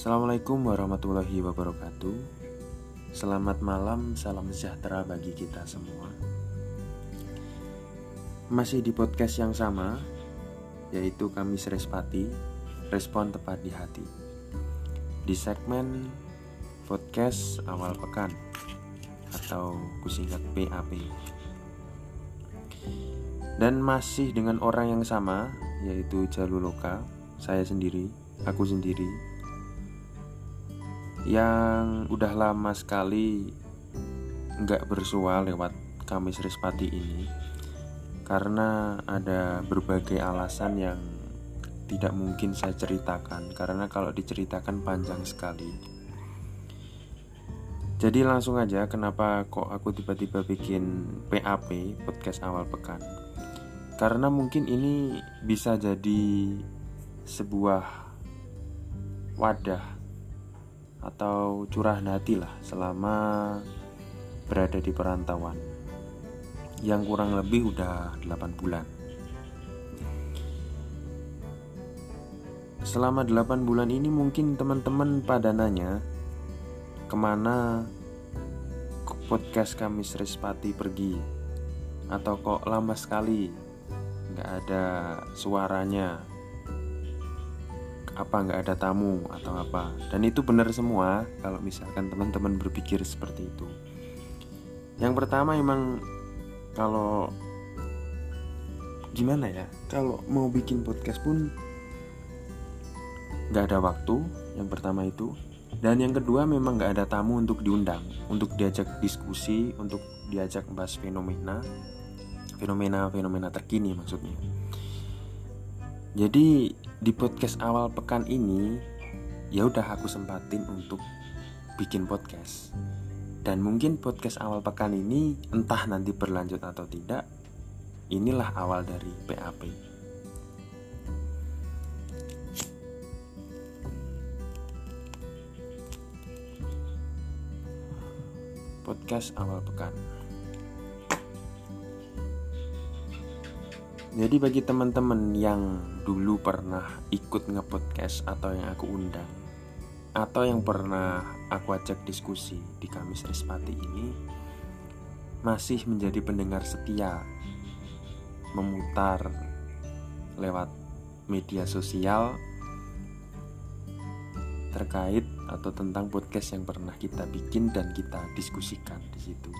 Assalamualaikum warahmatullahi wabarakatuh. Selamat malam, salam sejahtera bagi kita semua. Masih di podcast yang sama, yaitu kami Respati, respon tepat di hati. Di segmen podcast awal pekan atau kusingkat PAP. Dan masih dengan orang yang sama, yaitu Jaluloka, saya sendiri, aku sendiri yang udah lama sekali nggak bersua lewat Kamis Respati ini karena ada berbagai alasan yang tidak mungkin saya ceritakan karena kalau diceritakan panjang sekali. Jadi langsung aja kenapa kok aku tiba-tiba bikin PAP podcast awal pekan. Karena mungkin ini bisa jadi sebuah wadah atau curahan hati lah selama berada di perantauan. Yang kurang lebih udah 8 bulan. Selama 8 bulan ini mungkin teman-teman pada nanya ke mana podcast kami Srispati pergi? Atau kok lama sekali nggak ada suaranya apa nggak ada tamu atau apa. Dan itu benar semua kalau misalkan teman-teman berpikir seperti itu. Yang pertama emang kalau gimana ya kalau mau bikin podcast pun nggak ada waktu yang pertama itu. Dan yang kedua memang nggak ada tamu untuk diundang untuk diajak diskusi untuk diajak bahas fenomena fenomena fenomena terkini maksudnya jadi di podcast awal pekan ini ya udah aku sempatin untuk bikin podcast. Dan mungkin podcast awal pekan ini entah nanti berlanjut atau tidak, inilah awal dari PAP. Podcast awal pekan. Jadi bagi teman-teman yang dulu pernah ikut ngepodcast atau yang aku undang atau yang pernah aku ajak diskusi di Kamis Respati ini masih menjadi pendengar setia memutar lewat media sosial terkait atau tentang podcast yang pernah kita bikin dan kita diskusikan di situ.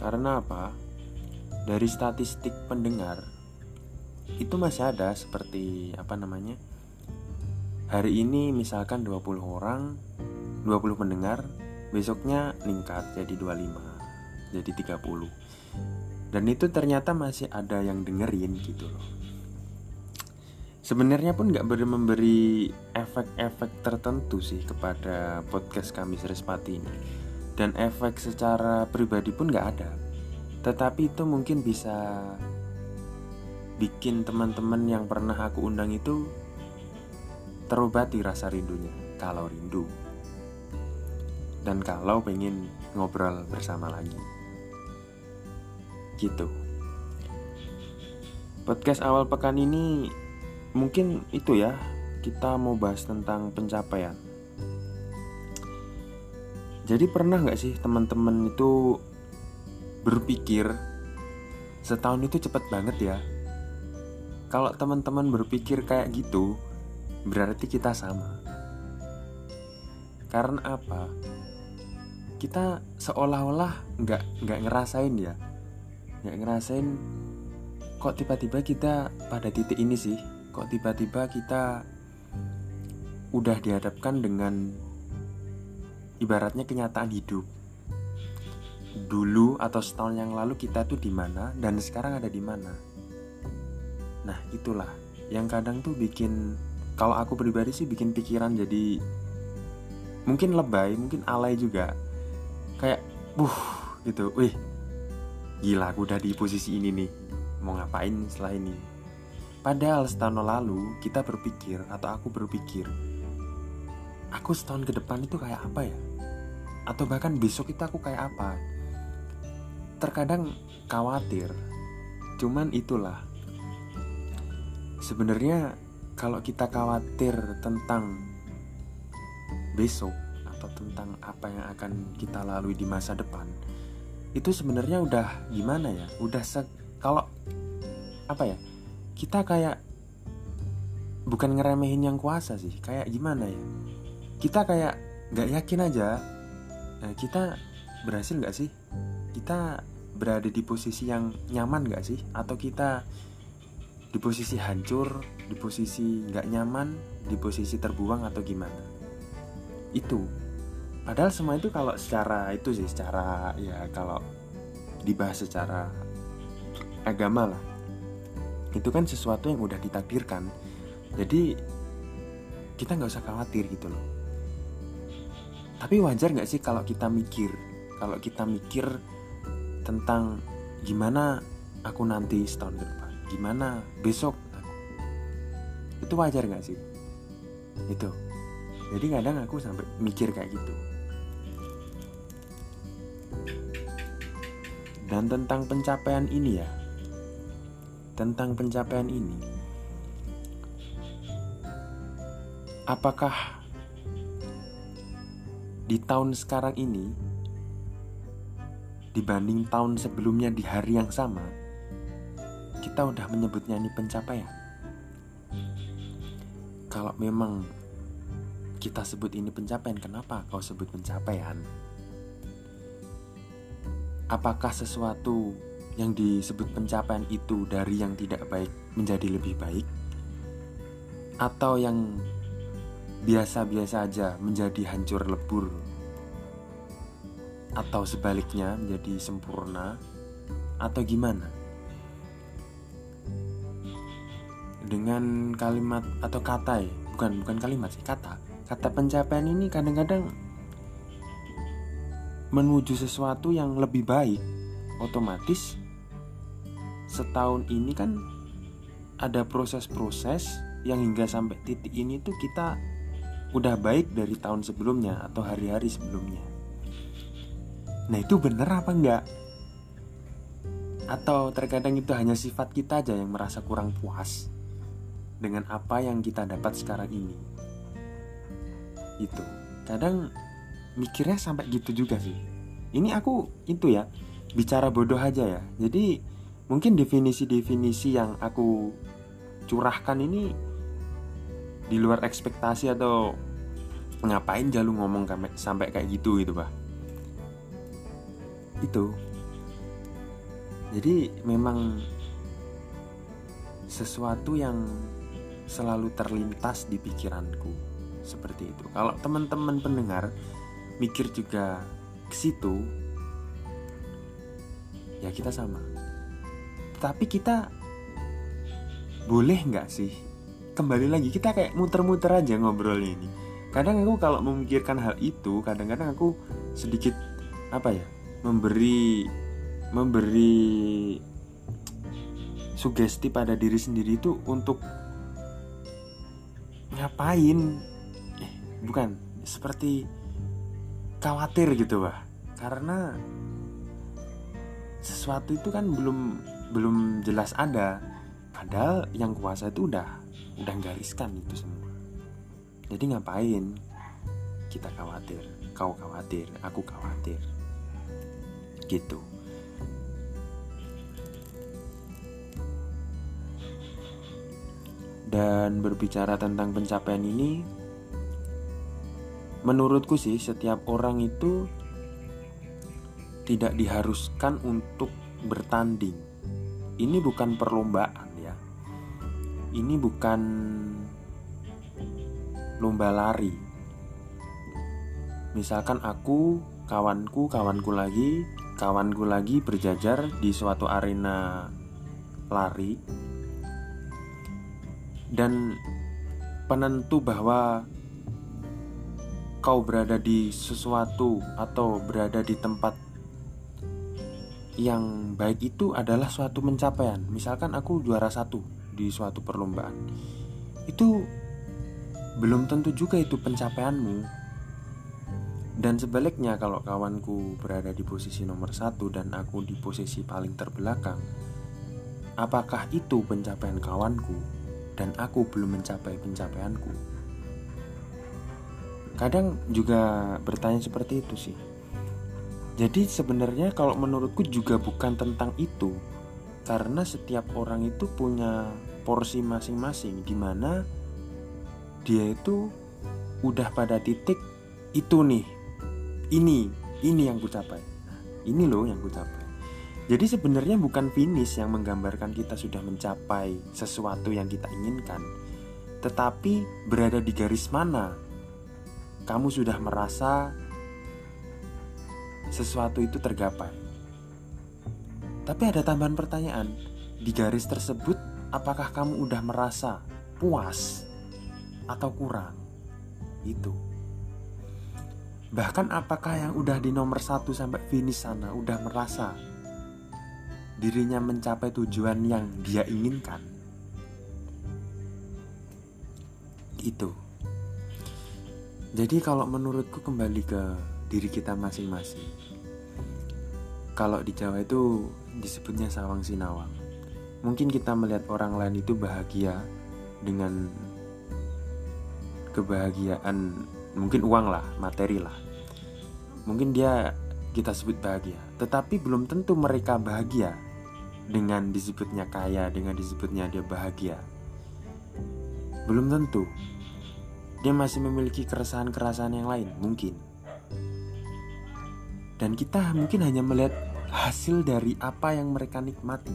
Karena apa? Dari statistik pendengar itu masih ada seperti apa namanya? Hari ini misalkan 20 orang, 20 pendengar, besoknya meningkat jadi 25, jadi 30. Dan itu ternyata masih ada yang dengerin gitu loh. Sebenarnya pun nggak beri memberi efek-efek tertentu sih kepada podcast kami Srespati ini dan efek secara pribadi pun nggak ada tetapi itu mungkin bisa bikin teman-teman yang pernah aku undang itu terobati rasa rindunya kalau rindu. Dan kalau pengen ngobrol bersama lagi. Gitu. Podcast awal pekan ini mungkin itu ya kita mau bahas tentang pencapaian. Jadi pernah nggak sih teman-teman itu berpikir setahun itu cepet banget ya? Kalau teman-teman berpikir kayak gitu, berarti kita sama. Karena apa? Kita seolah-olah nggak nggak ngerasain ya, nggak ngerasain kok tiba-tiba kita pada titik ini sih, kok tiba-tiba kita udah dihadapkan dengan ibaratnya kenyataan hidup. Dulu atau setahun yang lalu kita tuh di mana dan sekarang ada di mana. Nah, itulah yang kadang tuh bikin kalau aku pribadi sih bikin pikiran jadi mungkin lebay, mungkin alay juga. Kayak buh gitu. Wih. Gila aku udah di posisi ini nih. Mau ngapain setelah ini? Padahal setahun lalu kita berpikir atau aku berpikir aku setahun ke depan itu kayak apa ya? atau bahkan besok itu aku kayak apa terkadang khawatir. Cuman itulah. Sebenarnya kalau kita khawatir tentang besok atau tentang apa yang akan kita lalui di masa depan itu sebenarnya udah gimana ya? Udah se kalau apa ya? Kita kayak bukan ngeremehin yang kuasa sih. Kayak gimana ya? Kita kayak nggak yakin aja. Nah, kita berhasil nggak sih? Kita berada di posisi yang nyaman nggak sih? Atau kita di posisi hancur di posisi nggak nyaman di posisi terbuang atau gimana? Itu. Padahal semua itu kalau secara itu sih secara ya kalau dibahas secara agama lah. Itu kan sesuatu yang udah ditakdirkan. Jadi kita nggak usah khawatir gitu loh. Tapi wajar nggak sih kalau kita mikir kalau kita mikir tentang gimana aku nanti setahun ke depan. Gimana besok aku. Itu wajar nggak sih? Itu. Jadi kadang aku sampai mikir kayak gitu. Dan tentang pencapaian ini ya. Tentang pencapaian ini. Apakah di tahun sekarang ini dibanding tahun sebelumnya di hari yang sama kita udah menyebutnya ini pencapaian. Kalau memang kita sebut ini pencapaian kenapa kau sebut pencapaian? Apakah sesuatu yang disebut pencapaian itu dari yang tidak baik menjadi lebih baik? Atau yang biasa-biasa aja menjadi hancur lebur atau sebaliknya menjadi sempurna? Atau gimana? Dengan kalimat atau kata ya? Bukan bukan kalimat sih kata. Kata pencapaian ini kadang-kadang menuju sesuatu yang lebih baik. Otomatis setahun ini kan ada proses-proses yang hingga sampai titik ini tuh kita udah baik dari tahun sebelumnya atau hari-hari sebelumnya. Nah itu bener apa enggak? Atau terkadang itu hanya sifat kita aja yang merasa kurang puas dengan apa yang kita dapat sekarang ini. Itu kadang mikirnya sampai gitu juga sih. Ini aku itu ya bicara bodoh aja ya. Jadi mungkin definisi-definisi yang aku curahkan ini di luar ekspektasi atau ngapain jalu ngomong sampai kayak gitu gitu pak itu. Jadi memang sesuatu yang selalu terlintas di pikiranku seperti itu. Kalau teman-teman pendengar mikir juga ke situ ya kita sama. Tapi kita boleh nggak sih kembali lagi? Kita kayak muter-muter aja ngobrolnya ini. Kadang aku kalau memikirkan hal itu kadang-kadang aku sedikit apa ya memberi memberi sugesti pada diri sendiri itu untuk ngapain? Eh, bukan seperti khawatir gitu bah karena sesuatu itu kan belum belum jelas ada. Padahal yang kuasa itu udah udah gariskan itu semua. Jadi ngapain kita khawatir? Kau khawatir aku khawatir gitu. Dan berbicara tentang pencapaian ini menurutku sih setiap orang itu tidak diharuskan untuk bertanding. Ini bukan perlombaan ini bukan lomba lari. Misalkan aku, kawanku, kawanku lagi, kawanku lagi berjajar di suatu arena lari dan penentu bahwa kau berada di sesuatu atau berada di tempat yang baik itu adalah suatu pencapaian. Misalkan aku juara satu, di suatu perlombaan itu belum tentu juga itu pencapaianmu dan sebaliknya kalau kawanku berada di posisi nomor satu dan aku di posisi paling terbelakang Apakah itu pencapaian kawanku? dan aku belum mencapai pencapaianku. Kadang juga bertanya seperti itu sih. Jadi sebenarnya kalau menurutku juga bukan tentang itu. Karena setiap orang itu punya porsi masing-masing di mana dia itu udah pada titik itu nih. Ini, ini yang ku capai. Ini loh yang ku capai. Jadi sebenarnya bukan finish yang menggambarkan kita sudah mencapai sesuatu yang kita inginkan, tetapi berada di garis mana kamu sudah merasa sesuatu itu tergapai. Tapi ada tambahan pertanyaan, di garis tersebut apakah kamu udah merasa puas atau kurang? Itu. Bahkan apakah yang udah di nomor satu sampai finish sana udah merasa dirinya mencapai tujuan yang dia inginkan? Itu. Jadi kalau menurutku kembali ke diri kita masing-masing. Kalau di Jawa itu disebutnya sawang sinawang. Mungkin kita melihat orang lain itu bahagia dengan kebahagiaan mungkin uang lah, materi lah. Mungkin dia kita sebut bahagia, tetapi belum tentu mereka bahagia dengan disebutnya kaya, dengan disebutnya dia bahagia. Belum tentu. Dia masih memiliki keresahan-keresahan yang lain, mungkin. Dan kita mungkin hanya melihat hasil dari apa yang mereka nikmati,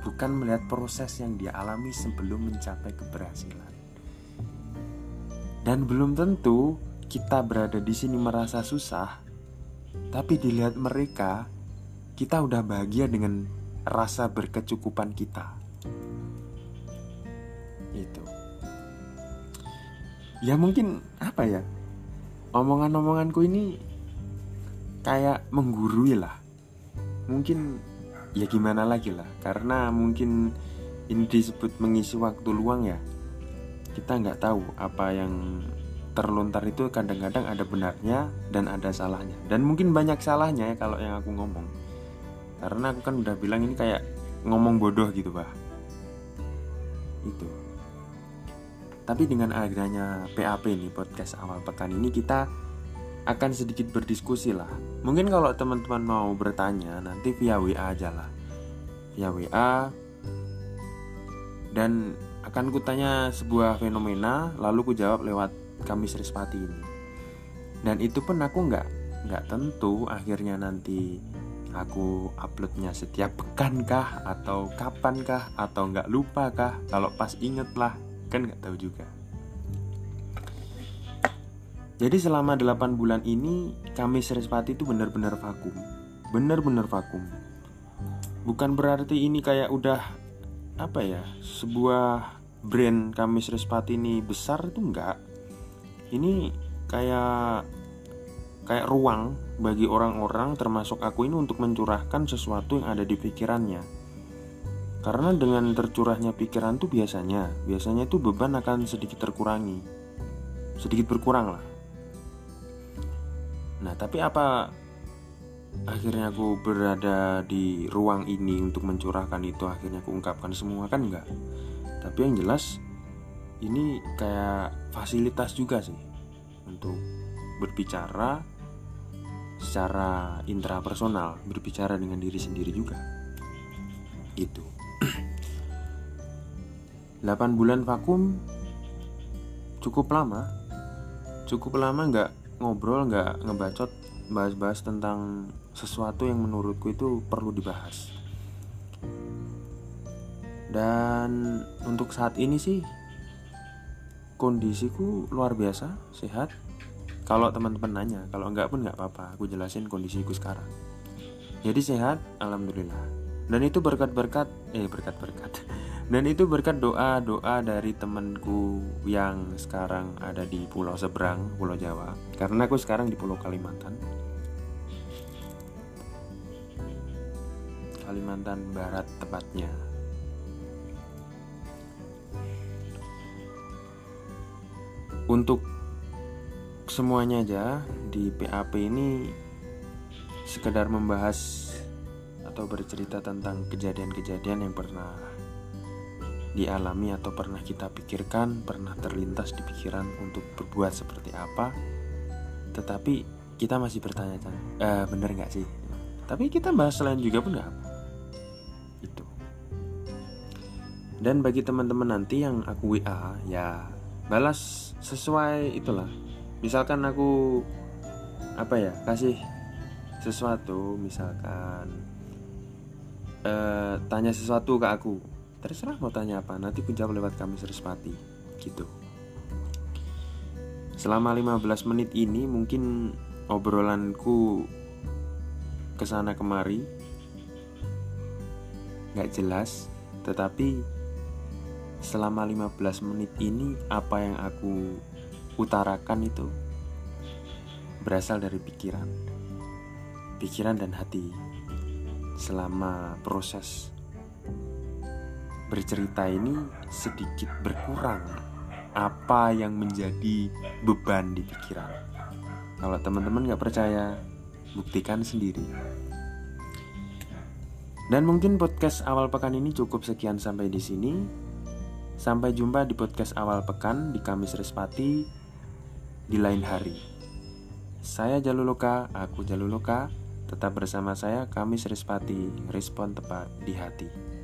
bukan melihat proses yang dia alami sebelum mencapai keberhasilan. Dan belum tentu kita berada di sini merasa susah, tapi dilihat mereka, kita udah bahagia dengan rasa berkecukupan kita. Itu. Ya mungkin apa ya? Omongan-omonganku ini kayak menggurui lah mungkin ya gimana lagi lah karena mungkin ini disebut mengisi waktu luang ya kita nggak tahu apa yang terlontar itu kadang-kadang ada benarnya dan ada salahnya dan mungkin banyak salahnya ya kalau yang aku ngomong karena aku kan udah bilang ini kayak ngomong bodoh gitu bah itu tapi dengan adanya PAP nih podcast awal pekan ini kita akan sedikit berdiskusi lah. Mungkin kalau teman-teman mau bertanya nanti via WA aja lah. Via WA dan akan kutanya sebuah fenomena lalu ku jawab lewat Kamis Rispati ini. Dan itu pun aku nggak nggak tentu akhirnya nanti aku uploadnya setiap pekan kah atau kapan kah atau nggak lupa kah kalau pas inget lah kan nggak tahu juga. Jadi selama 8 bulan ini kami Srispati itu benar-benar vakum Benar-benar vakum Bukan berarti ini kayak udah Apa ya Sebuah brand kami Srispati ini besar itu enggak. Ini kayak Kayak ruang bagi orang-orang termasuk aku ini untuk mencurahkan sesuatu yang ada di pikirannya. Karena dengan tercurahnya pikiran tuh biasanya Biasanya itu beban akan sedikit terkurangi. Sedikit berkurang lah. Nah, tapi apa akhirnya aku berada di ruang ini untuk mencurahkan itu akhirnya aku ungkapkan semua kan enggak. Tapi yang jelas ini kayak fasilitas juga sih untuk berbicara secara intrapersonal, berbicara dengan diri sendiri juga. Itu. 8 bulan vakum cukup lama. Cukup lama nggak ngobrol nggak ngebacot bahas-bahas tentang sesuatu yang menurutku itu perlu dibahas. Dan untuk saat ini sih kondisiku luar biasa sehat. Kalau teman-teman nanya kalau enggak pun nggak apa-apa aku jelasin kondisiku sekarang. Jadi sehat alhamdulillah. Dan itu berkat-berkat eh berkat-berkat. Dan itu berkat doa-doa dari temanku yang sekarang ada di pulau seberang, Pulau Jawa. Karena aku sekarang di Pulau Kalimantan. Kalimantan Barat tepatnya. Untuk semuanya aja di PAP ini sekedar membahas atau bercerita tentang kejadian-kejadian yang pernah dialami atau pernah kita pikirkan, pernah terlintas di pikiran untuk berbuat seperti apa, tetapi kita masih bertanya-tanya, e, bener nggak sih? Tapi kita bahas selain juga pun nggak apa. Dan bagi teman-teman nanti yang aku WA, ya balas sesuai itulah. Misalkan aku apa ya kasih sesuatu, misalkan uh, tanya sesuatu ke aku terserah mau tanya apa nanti ku jawab lewat kami Serispati gitu selama 15 menit ini mungkin obrolanku ke sana kemari nggak jelas tetapi selama 15 menit ini apa yang aku utarakan itu berasal dari pikiran pikiran dan hati selama proses bercerita ini sedikit berkurang apa yang menjadi beban di pikiran. Kalau teman-teman nggak percaya, buktikan sendiri. Dan mungkin podcast awal pekan ini cukup sekian sampai di sini. Sampai jumpa di podcast awal pekan di Kamis Respati di lain hari. Saya Jaluloka, aku Jaluloka. Tetap bersama saya Kamis Respati, respon tepat di hati.